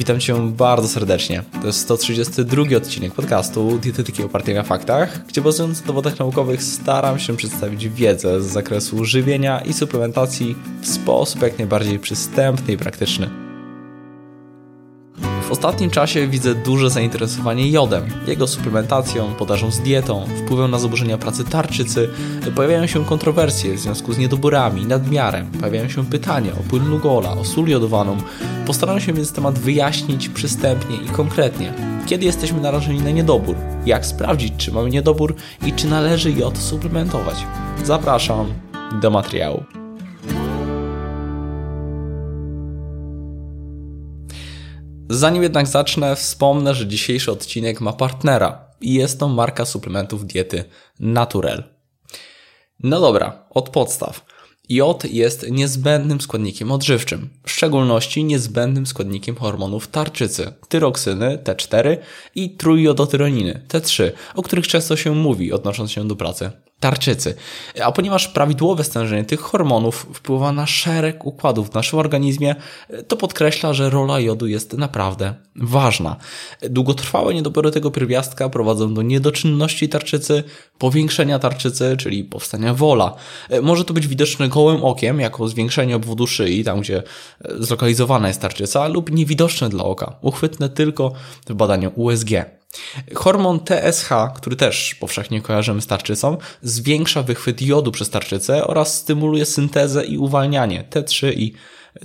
Witam Cię bardzo serdecznie. To jest 132 odcinek podcastu Dietetyki opartej na faktach, gdzie bazując na dowodach naukowych staram się przedstawić wiedzę z zakresu żywienia i suplementacji w sposób jak najbardziej przystępny i praktyczny. W ostatnim czasie widzę duże zainteresowanie jodem, jego suplementacją, podażą z dietą, wpływem na zaburzenia pracy tarczycy. Pojawiają się kontrowersje w związku z niedoborami, nadmiarem, pojawiają się pytania o płyn Lugola, o sól jodowaną. Postaram się więc temat wyjaśnić przystępnie i konkretnie. Kiedy jesteśmy narażeni na niedobór? Jak sprawdzić, czy mamy niedobór i czy należy jod suplementować? Zapraszam do materiału. Zanim jednak zacznę, wspomnę, że dzisiejszy odcinek ma partnera i jest to marka suplementów diety Naturel. No dobra, od podstaw. Jod jest niezbędnym składnikiem odżywczym, w szczególności niezbędnym składnikiem hormonów tarczycy, tyroksyny T4 i trójjodotyroniny T3, o których często się mówi odnosząc się do pracy tarczycy. A ponieważ prawidłowe stężenie tych hormonów wpływa na szereg układów w naszym organizmie, to podkreśla, że rola jodu jest naprawdę ważna. Długotrwałe niedobory tego pierwiastka prowadzą do niedoczynności tarczycy, powiększenia tarczycy, czyli powstania wola. Może to być widoczne gołym okiem, jako zwiększenie obwodu szyi, tam gdzie zlokalizowana jest tarczyca, lub niewidoczne dla oka, uchwytne tylko w badaniu USG. Hormon TSH, który też powszechnie kojarzymy z tarczycą, zwiększa wychwyt jodu przez tarczycę oraz stymuluje syntezę i uwalnianie T3 i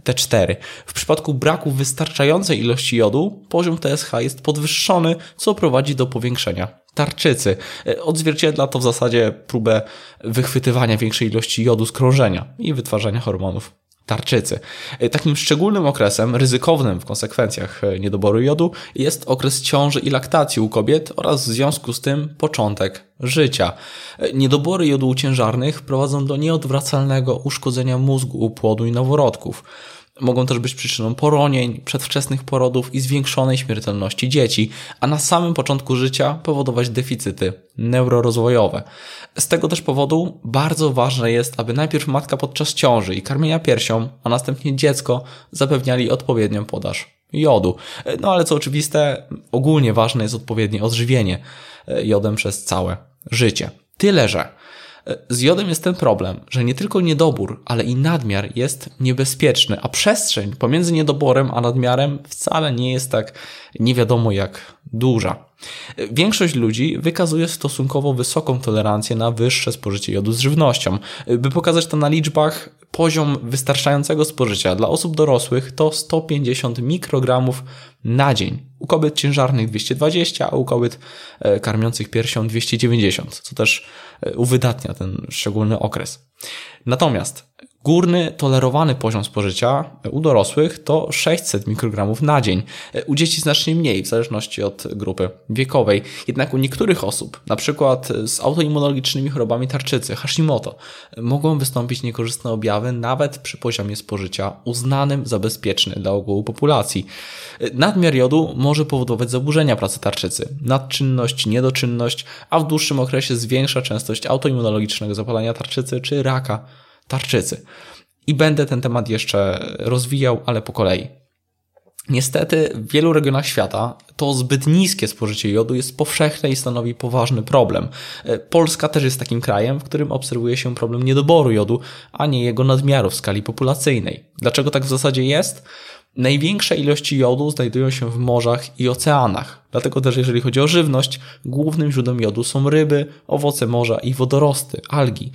T4. W przypadku braku wystarczającej ilości jodu, poziom TSH jest podwyższony, co prowadzi do powiększenia tarczycy. Odzwierciedla to w zasadzie próbę wychwytywania większej ilości jodu z krążenia i wytwarzania hormonów tarczycy. E, takim szczególnym okresem, ryzykownym w konsekwencjach e, niedoboru jodu, jest okres ciąży i laktacji u kobiet oraz w związku z tym początek życia. E, niedobory jodu ciężarnych prowadzą do nieodwracalnego uszkodzenia mózgu u płodu i noworodków. Mogą też być przyczyną poronień, przedwczesnych porodów i zwiększonej śmiertelności dzieci, a na samym początku życia powodować deficyty neurorozwojowe. Z tego też powodu bardzo ważne jest, aby najpierw matka podczas ciąży i karmienia piersią, a następnie dziecko zapewniali odpowiednią podaż jodu. No ale co oczywiste, ogólnie ważne jest odpowiednie odżywienie jodem przez całe życie. Tyle, że z jodem jest ten problem, że nie tylko niedobór, ale i nadmiar jest niebezpieczny, a przestrzeń pomiędzy niedoborem a nadmiarem wcale nie jest tak nie wiadomo jak duża. Większość ludzi wykazuje stosunkowo wysoką tolerancję na wyższe spożycie jodu z żywnością. By pokazać to na liczbach, poziom wystarczającego spożycia dla osób dorosłych to 150 mikrogramów na dzień. U kobiet ciężarnych 220, a u kobiet e, karmiących piersią 290, co też e, uwydatnia ten szczególny okres. Natomiast Górny tolerowany poziom spożycia u dorosłych to 600 mikrogramów na dzień. U dzieci znacznie mniej, w zależności od grupy wiekowej. Jednak u niektórych osób, na przykład z autoimmunologicznymi chorobami tarczycy, Hashimoto, mogą wystąpić niekorzystne objawy nawet przy poziomie spożycia uznanym za bezpieczny dla ogółu populacji. Nadmiar jodu może powodować zaburzenia pracy tarczycy, nadczynność, niedoczynność, a w dłuższym okresie zwiększa częstość autoimmunologicznego zapalenia tarczycy czy raka tarczycy. I będę ten temat jeszcze rozwijał, ale po kolei. Niestety w wielu regionach świata to zbyt niskie spożycie jodu jest powszechne i stanowi poważny problem. Polska też jest takim krajem, w którym obserwuje się problem niedoboru jodu, a nie jego nadmiaru w skali populacyjnej. Dlaczego tak w zasadzie jest? Największe ilości jodu znajdują się w morzach i oceanach. Dlatego też, jeżeli chodzi o żywność, głównym źródłem jodu są ryby, owoce morza i wodorosty, algi.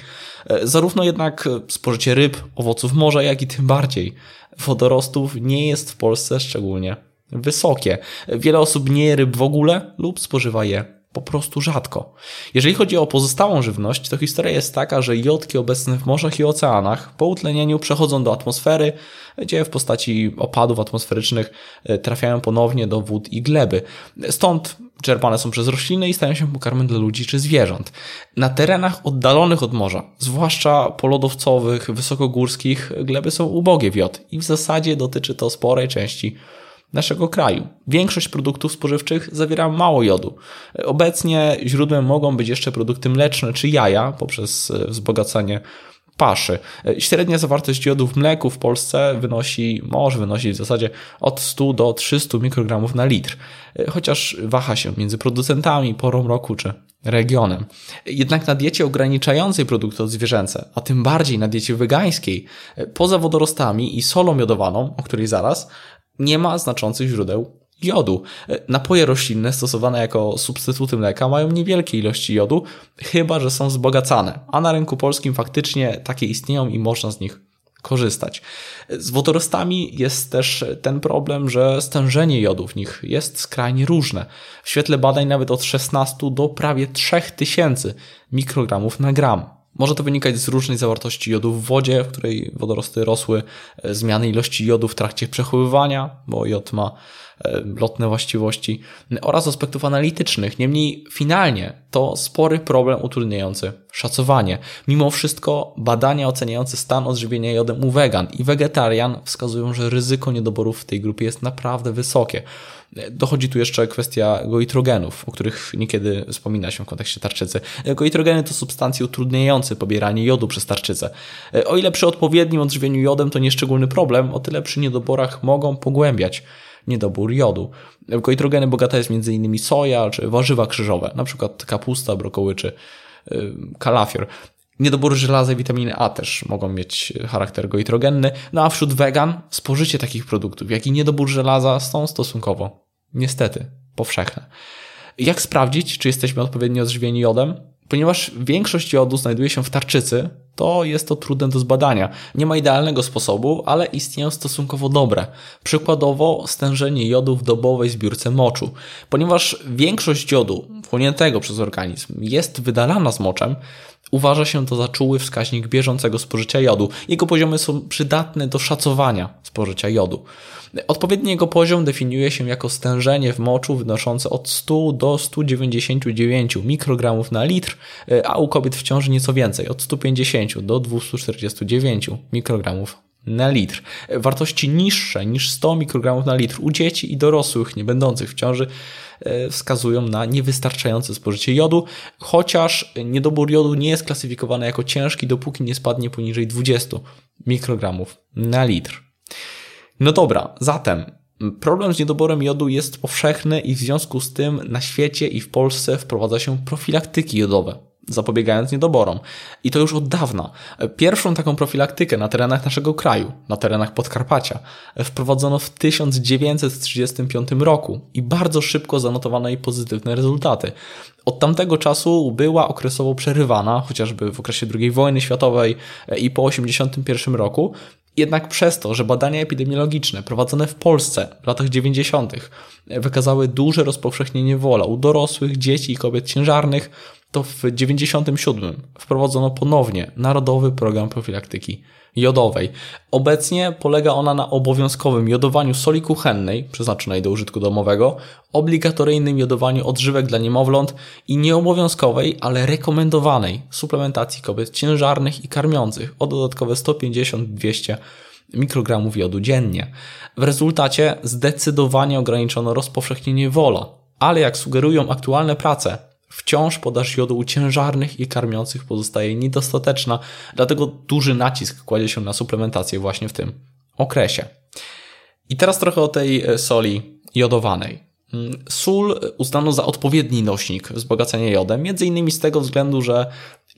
E, zarówno jednak spożycie ryb, owoców morza, jak i tym bardziej wodorostów nie jest w Polsce szczególnie wysokie. Wiele osób nie je ryb w ogóle lub spożywa je po prostu rzadko. Jeżeli chodzi o pozostałą żywność, to historia jest taka, że jodki obecne w morzach i oceanach po utlenieniu przechodzą do atmosfery, gdzie w postaci opadów atmosferycznych e, trafiają ponownie do wód i gleby. Stąd czerpane są przez rośliny i stają się pokarmem dla ludzi czy zwierząt. Na terenach oddalonych od morza, zwłaszcza polodowcowych, wysokogórskich, gleby są ubogie w jod i w zasadzie dotyczy to sporej części naszego kraju. Większość produktów spożywczych zawiera mało jodu. Obecnie źródłem mogą być jeszcze produkty mleczne czy jaja poprzez e, wzbogacanie paszy. Średnia zawartość jodu w mleku w Polsce wynosi, może wynosić w zasadzie od 100 do 300 mikrogramów na litr, chociaż waha się między producentami, porą roku czy regionem. Jednak na diecie ograniczającej produkty odzwierzęce, a tym bardziej na diecie wegańskiej, poza wodorostami i solą jodowaną, o której zaraz, nie ma znaczących źródeł jodu. Napoje roślinne stosowane jako substytuty mleka mają niewielkie ilości jodu, chyba że są wzbogacane, a na rynku polskim faktycznie takie istnieją i można z nich korzystać. Z wodorostami jest też ten problem, że stężenie jodu w nich jest skrajnie różne. W świetle badań nawet od 16 do prawie 3000 mikrogramów na gram. Może to wynikać z różnej zawartości jodu w wodzie, w której wodorosty rosły, zmiany ilości jodu w trakcie przechowywania, bo jod ma E, lotne właściwości oraz aspektów analitycznych. Niemniej finalnie to spory problem utrudniający szacowanie. Mimo wszystko badania oceniające stan odżywienia jodem u wegan i wegetarian wskazują, że ryzyko niedoborów w tej grupie jest naprawdę wysokie. Dochodzi tu jeszcze kwestia goitrogenów, o których niekiedy wspomina się w kontekście tarczycy. Goitrogeny to substancje utrudniające pobieranie jodu przez tarczycę. O ile przy odpowiednim odżywieniu jodem to nieszczególny problem, o tyle przy niedoborach mogą pogłębiać niedobór jodu. W goitrogeny bogata jest m.in. soja czy warzywa krzyżowe, np. kapusta, brokoły czy y, kalafior. Niedobory żelaza i witaminy A też mogą mieć charakter goitrogenny, no a wśród wegan spożycie takich produktów, jak i niedobór żelaza są stosunkowo, niestety, powszechne. Jak sprawdzić, czy jesteśmy odpowiednio odżywieni jodem? Ponieważ większość jodu znajduje się w tarczycy, to jest to trudne do zbadania. Nie ma idealnego sposobu, ale istnieją stosunkowo dobre. Przykładowo stężenie jodu w dobowej zbiórce moczu. Ponieważ większość jodu wchłoniętego przez organizm jest wydalana z moczem, uważa się to za czuły wskaźnik bieżącego spożycia jodu. Jego poziomy są przydatne do szacowania spożycia jodu. Odpowiedni jego poziom definiuje się jako stężenie w moczu wynoszące od 100 do 199 mikrogramów na litr, a u kobiet w ciąży nieco więcej, od 150 do 249 mikrogramów na litr. Wartości niższe niż 100 mikrogramów na litr u dzieci i dorosłych nie będących w ciąży e, wskazują na niewystarczające spożycie jodu, chociaż niedobór jodu nie jest klasyfikowany jako ciężki, dopóki nie spadnie poniżej 20 mikrogramów na litr. No dobra, zatem problem z niedoborem jodu jest powszechny i w związku z tym na świecie i w Polsce wprowadza się profilaktyki jodowe zapobiegając niedoborom. I to już od dawna. Pierwszą taką profilaktykę na terenach naszego kraju, na terenach Podkarpacia, wprowadzono w 1935 roku i bardzo szybko zanotowano jej pozytywne rezultaty. Od tamtego czasu była okresowo przerywana, chociażby w okresie II wojny światowej i po 1981 roku, jednak przez to, że badania epidemiologiczne prowadzone w Polsce w latach 90. wykazały duże rozpowszechnienie wola u dorosłych, dzieci i kobiet ciężarnych, to w 97 wprowadzono ponownie Narodowy Program Profilaktyki Jodowej. Obecnie polega ona na obowiązkowym jodowaniu soli kuchennej, przeznaczonej do użytku domowego, obligatoryjnym jodowaniu odżywek dla niemowląt i nieobowiązkowej, ale rekomendowanej suplementacji kobiet ciężarnych i karmiących o dodatkowe 150-200 mikrogramów jodu dziennie. W rezultacie zdecydowanie ograniczono rozpowszechnienie wola, ale jak sugerują aktualne prace, wciąż podaż jodu ciężarnych i karmiących pozostaje niedostateczna, dlatego duży nacisk kładzie się na suplementację właśnie w tym okresie. I teraz trochę o tej e, soli jodowanej. Mm, sól uznano za odpowiedni nośnik wzbogacenia jodem, między innymi z tego względu, że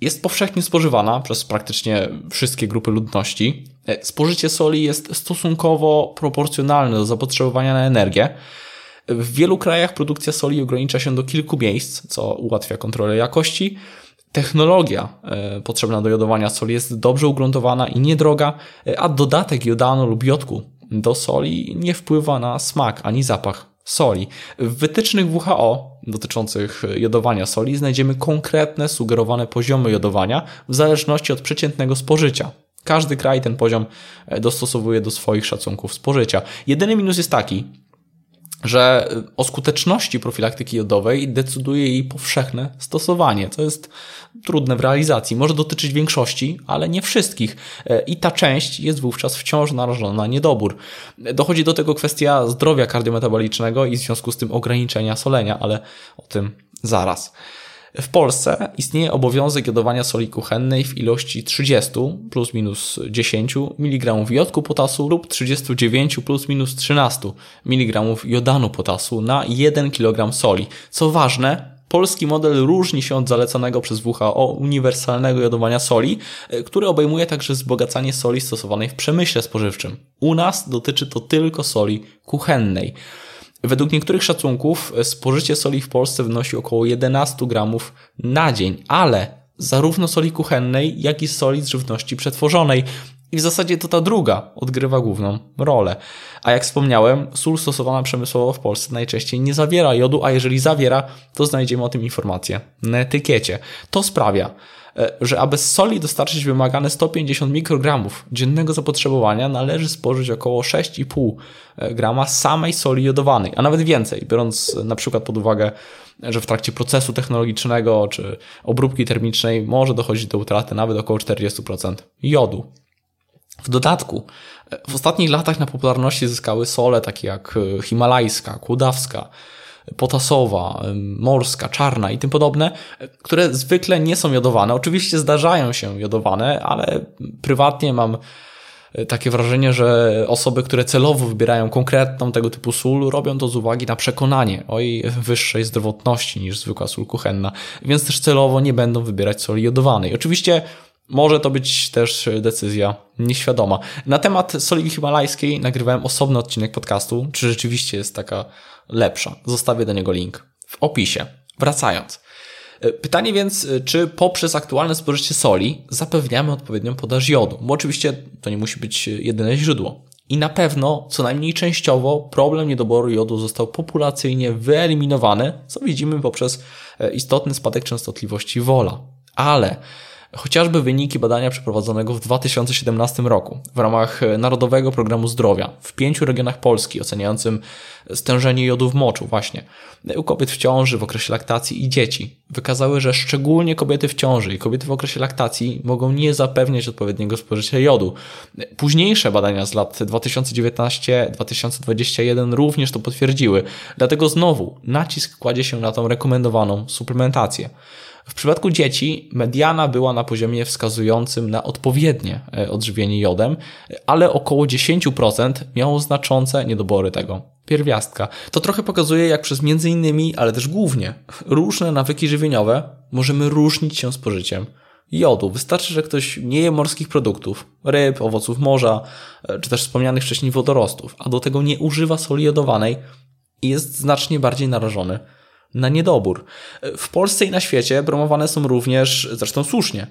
jest powszechnie spożywana przez praktycznie wszystkie grupy ludności. E, spożycie soli jest stosunkowo proporcjonalne do zapotrzebowania na energię, w wielu krajach produkcja soli ogranicza się do kilku miejsc, co ułatwia kontrolę jakości. Technologia e, potrzebna do jodowania soli jest dobrze ugruntowana i niedroga, e, a dodatek jodanu lub jodku do soli nie wpływa na smak ani zapach soli. W wytycznych WHO dotyczących jodowania soli znajdziemy konkretne sugerowane poziomy jodowania w zależności od przeciętnego spożycia. Każdy kraj ten poziom e, dostosowuje do swoich szacunków spożycia. Jedyny minus jest taki, że o skuteczności profilaktyki jodowej decyduje jej powszechne stosowanie, co jest trudne w realizacji. Może dotyczyć większości, ale nie wszystkich. E, I ta część jest wówczas wciąż narażona na niedobór. Dochodzi do tego kwestia zdrowia kardiometabolicznego i w związku z tym ograniczenia solenia, ale o tym zaraz. W Polsce istnieje obowiązek jodowania soli kuchennej w ilości 30 plus minus 10 mg jodku potasu lub 39 plus minus 13 mg jodanu potasu na 1 kg soli. Co ważne, Polski model różni się od zalecanego przez WHO uniwersalnego jodowania soli, który obejmuje także wzbogacanie soli stosowanej w przemyśle spożywczym. U nas dotyczy to tylko soli kuchennej. Według niektórych szacunków e, spożycie soli w Polsce wynosi około 11 gramów na dzień, ale zarówno soli kuchennej, jak i soli z żywności przetworzonej. I w zasadzie to ta druga odgrywa główną rolę. A jak wspomniałem, sól stosowana przemysłowo w Polsce najczęściej nie zawiera jodu, a jeżeli zawiera, to znajdziemy o tym informację na etykiecie. To sprawia, że aby z soli dostarczyć wymagane 150 mikrogramów dziennego zapotrzebowania, należy spożyć około 6,5 e, grama samej soli jodowanej, a nawet więcej, biorąc na przykład pod uwagę, że w trakcie procesu technologicznego czy obróbki termicznej może dochodzić do utraty nawet około 40% jodu. W dodatku, e, w ostatnich latach na popularności zyskały sole takie jak himalajska, kłudawska, potasowa, morska, czarna i tym podobne, które zwykle nie są jodowane. Oczywiście zdarzają się jodowane, ale prywatnie mam e, takie wrażenie, że osoby, które celowo wybierają konkretną tego typu sól, robią to z uwagi na przekonanie o jej wyższej zdrowotności niż zwykła sól kuchenna, więc też celowo nie będą wybierać soli jodowanej. Oczywiście może to być też decyzja nieświadoma. Na temat soli himalajskiej nagrywałem osobny odcinek podcastu, czy rzeczywiście jest taka lepsza. Zostawię do niego link w opisie. Wracając. E, pytanie więc, e, czy poprzez aktualne spożycie soli zapewniamy odpowiednią podaż jodu? Bo oczywiście to nie musi być jedyne źródło. I na pewno, co najmniej częściowo, problem niedoboru jodu został populacyjnie wyeliminowany, co widzimy poprzez e, istotny spadek częstotliwości wola. Ale Chociażby wyniki badania przeprowadzonego w 2017 roku w ramach Narodowego Programu Zdrowia w pięciu regionach Polski oceniającym stężenie jodu w moczu właśnie u kobiet w ciąży, w okresie laktacji i dzieci wykazały, że szczególnie kobiety w ciąży i kobiety w okresie laktacji mogą nie zapewniać odpowiedniego spożycia jodu. Późniejsze badania z lat 2019-2021 również to potwierdziły, dlatego znowu nacisk kładzie się na tą rekomendowaną suplementację. W przypadku dzieci mediana była na poziomie wskazującym na odpowiednie e, odżywienie jodem, ale około 10% miało znaczące niedobory tego pierwiastka. To trochę pokazuje, jak przez między innymi, ale też głównie różne nawyki żywieniowe możemy różnić się spożyciem jodu. Wystarczy, że ktoś nie je morskich produktów, ryb, owoców morza, e, czy też wspomnianych wcześniej wodorostów, a do tego nie używa soli jodowanej i jest znacznie bardziej narażony na niedobór. W Polsce i na świecie promowane są również, zresztą słusznie,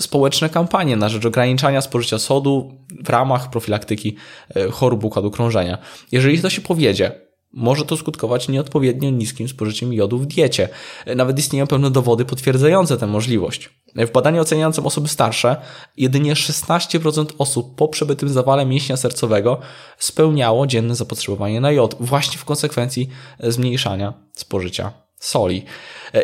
społeczne kampanie na rzecz ograniczania spożycia sodu w ramach profilaktyki e, chorób układu krążenia. Jeżeli to się powiedzie, może to skutkować nieodpowiednio niskim spożyciem jodu w diecie. Nawet istnieją pewne dowody potwierdzające tę możliwość. W badaniu oceniającym osoby starsze, jedynie 16% osób po przebytym zawale mięśnia sercowego spełniało dzienne zapotrzebowanie na jod, właśnie w konsekwencji zmniejszania spożycia soli.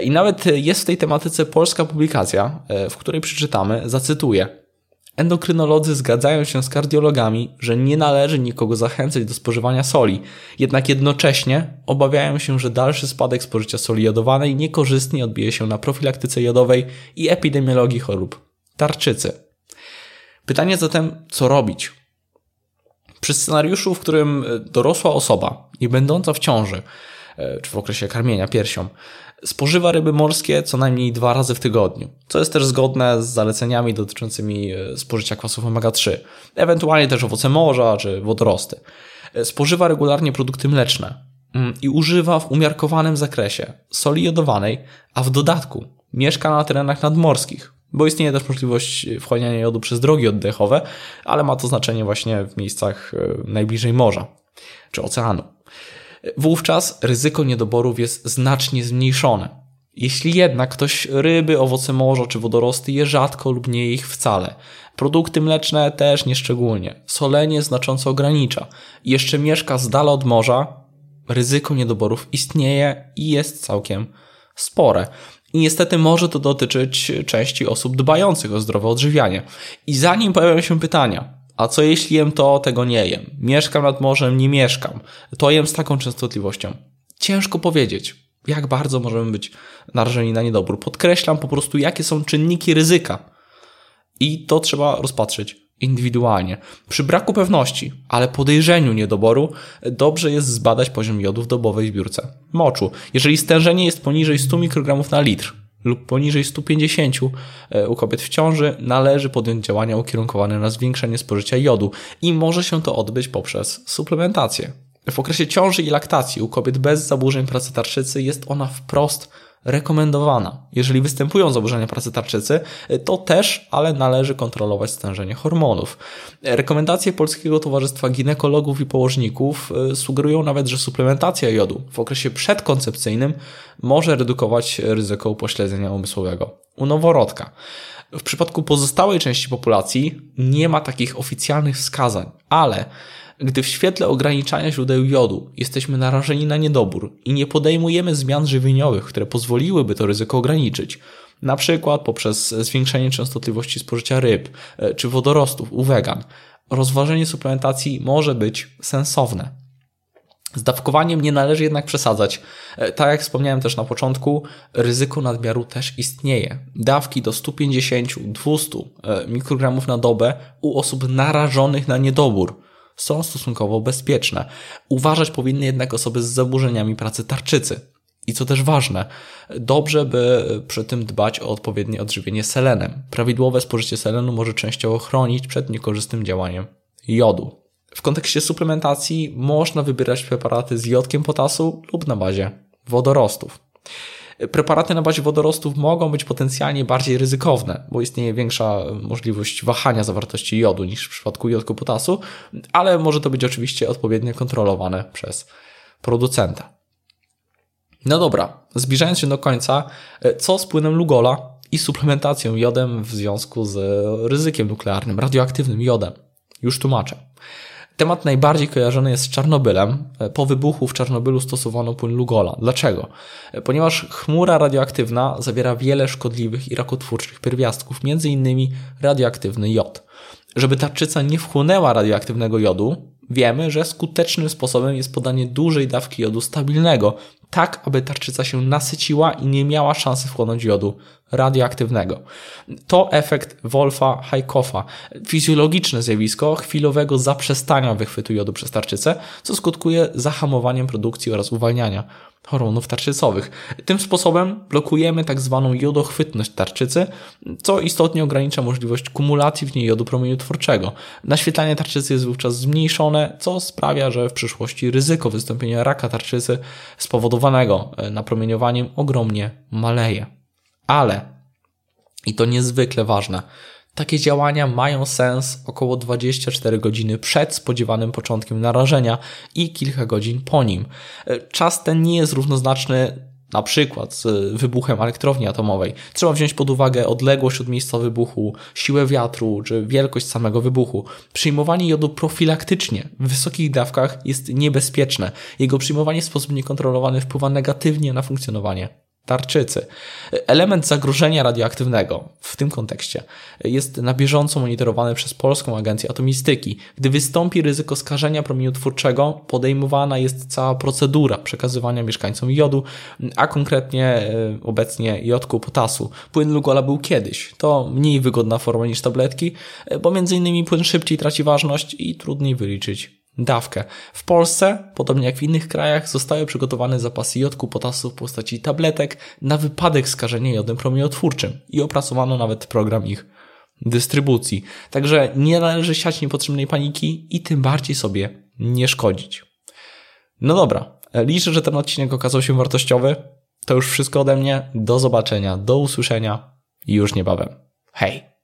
I nawet jest w tej tematyce polska publikacja, w której przeczytamy, zacytuję. Endokrynolodzy zgadzają się z kardiologami, że nie należy nikogo zachęcać do spożywania soli, jednak jednocześnie obawiają się, że dalszy spadek spożycia soli jodowanej niekorzystnie odbije się na profilaktyce jodowej i epidemiologii chorób tarczycy. Pytanie zatem, co robić? Przy scenariuszu, w którym dorosła osoba, nie będąca w ciąży, e, czy w okresie karmienia piersią, spożywa ryby morskie co najmniej dwa razy w tygodniu, co jest też zgodne z zaleceniami dotyczącymi e, spożycia kwasów omega-3, ewentualnie też owoce morza czy wodorosty. E, spożywa regularnie produkty mleczne mm, i używa w umiarkowanym zakresie soli jodowanej, a w dodatku mieszka na terenach nadmorskich, bo istnieje też możliwość wchłaniania jodu przez drogi oddechowe, ale ma to znaczenie właśnie w miejscach e, najbliżej morza czy oceanu wówczas ryzyko niedoborów jest znacznie zmniejszone. Jeśli jednak ktoś ryby, owoce morza czy wodorosty je rzadko lub nie ich wcale, produkty mleczne też nieszczególnie, solenie znacząco ogranicza jeszcze mieszka z dala od morza, ryzyko niedoborów istnieje i jest całkiem spore. I niestety może to dotyczyć części osób dbających o zdrowe odżywianie. I zanim pojawią się pytania, a co jeśli jem to, tego nie jem? Mieszkam nad morzem, nie mieszkam. To jem z taką częstotliwością. Ciężko powiedzieć. jak bardzo możemy być narażeni na niedobór. Podkreślam po prostu, jakie są czynniki ryzyka. I to trzeba rozpatrzeć indywidualnie. Przy braku pewności, ale podejrzeniu niedoboru, dobrze jest zbadać poziom jodu w dobowej zbiórce moczu. Jeżeli stężenie jest poniżej 100 mikrogramów na litr, lub poniżej 150 e, u kobiet w ciąży, należy podjąć działania ukierunkowane na zwiększenie spożycia jodu i może się to odbyć poprzez suplementację. W okresie ciąży i laktacji u kobiet bez zaburzeń pracy tarczycy jest ona wprost rekomendowana. Jeżeli występują zaburzenia pracy tarczycy, to też, ale należy kontrolować stężenie hormonów. Rekomendacje Polskiego Towarzystwa Ginekologów i Położników e, sugerują nawet, że suplementacja jodu w okresie przedkoncepcyjnym może redukować ryzyko upośledzenia umysłowego u noworodka. W przypadku pozostałej części populacji nie ma takich oficjalnych wskazań, ale gdy w świetle ograniczania źródeł jodu jesteśmy narażeni na niedobór i nie podejmujemy zmian żywieniowych, które pozwoliłyby to ryzyko ograniczyć, na przykład poprzez zwiększenie częstotliwości spożycia ryb e, czy wodorostów u wegan, rozważenie suplementacji może być sensowne. Z dawkowaniem nie należy jednak przesadzać. E, tak jak wspomniałem też na początku, ryzyko nadmiaru też istnieje. Dawki do 150-200 e, mikrogramów na dobę u osób narażonych na niedobór są stosunkowo bezpieczne. Uważać powinny jednak osoby z zaburzeniami pracy tarczycy. I co też ważne, dobrze by przy tym dbać o odpowiednie odżywienie selenem. Prawidłowe spożycie selenu może częściowo chronić przed niekorzystnym działaniem jodu. W kontekście suplementacji można wybierać preparaty z jodkiem potasu lub na bazie wodorostów. Preparaty na bazie wodorostów mogą być potencjalnie bardziej ryzykowne, bo istnieje większa możliwość wahania zawartości jodu niż w przypadku jodku potasu, ale może to być oczywiście odpowiednio kontrolowane przez producenta. No dobra, zbliżając się do końca, co z płynem Lugola i suplementacją jodem w związku z ryzykiem nuklearnym, radioaktywnym jodem? Już tłumaczę. Temat najbardziej kojarzony jest z Czarnobylem. Po wybuchu w Czarnobylu stosowano płyn Lugola. Dlaczego? Ponieważ chmura radioaktywna zawiera wiele szkodliwych i rakotwórczych pierwiastków, m.in. radioaktywny jod. Żeby tarczyca nie wchłonęła radioaktywnego jodu, wiemy, że skutecznym sposobem jest podanie dużej dawki jodu stabilnego, tak aby tarczyca się nasyciła i nie miała szansy wchłonąć jodu radioaktywnego. To efekt Wolfa-Haykoffa, fizjologiczne zjawisko chwilowego zaprzestania wychwytu jodu przez tarczycę, co skutkuje zahamowaniem produkcji oraz uwalniania hormonów tarczycowych. Tym sposobem blokujemy tak zwaną jodochwytność tarczycy, co istotnie ogranicza możliwość kumulacji w niej jodu promieniotwórczego. Naświetlanie tarczycy jest wówczas zmniejszone, co sprawia, że w przyszłości ryzyko wystąpienia raka tarczycy spowodowanego e, napromieniowaniem ogromnie maleje. Ale, i to niezwykle ważne, takie działania mają sens około 24 godziny przed spodziewanym początkiem narażenia i kilka godzin po nim. Czas ten nie jest równoznaczny na przykład z wybuchem elektrowni atomowej. Trzeba wziąć pod uwagę odległość od miejsca wybuchu, siłę wiatru czy wielkość samego wybuchu. Przyjmowanie jodu profilaktycznie w wysokich dawkach jest niebezpieczne. Jego przyjmowanie w sposób niekontrolowany wpływa negatywnie na funkcjonowanie tarczycy. Element zagrożenia radioaktywnego w tym kontekście jest na bieżąco monitorowany przez Polską Agencję Atomistyki. Gdy wystąpi ryzyko skażenia promieniotwórczego, podejmowana jest cała procedura przekazywania mieszkańcom jodu, a konkretnie e, obecnie jodku potasu. Płyn Lugola był kiedyś. To mniej wygodna forma niż tabletki, e, bo innymi płyn szybciej traci ważność i trudniej wyliczyć dawkę. W Polsce, podobnie jak w innych krajach, zostały przygotowane zapasy jodku potasu w postaci tabletek na wypadek skażenia jodem promieniotwórczym i opracowano nawet program ich dystrybucji. Także nie należy siać niepotrzebnej paniki i tym bardziej sobie nie szkodzić. No dobra, liczę, że ten odcinek okazał się wartościowy. To już wszystko ode mnie. Do zobaczenia, do usłyszenia i już niebawem. Hej!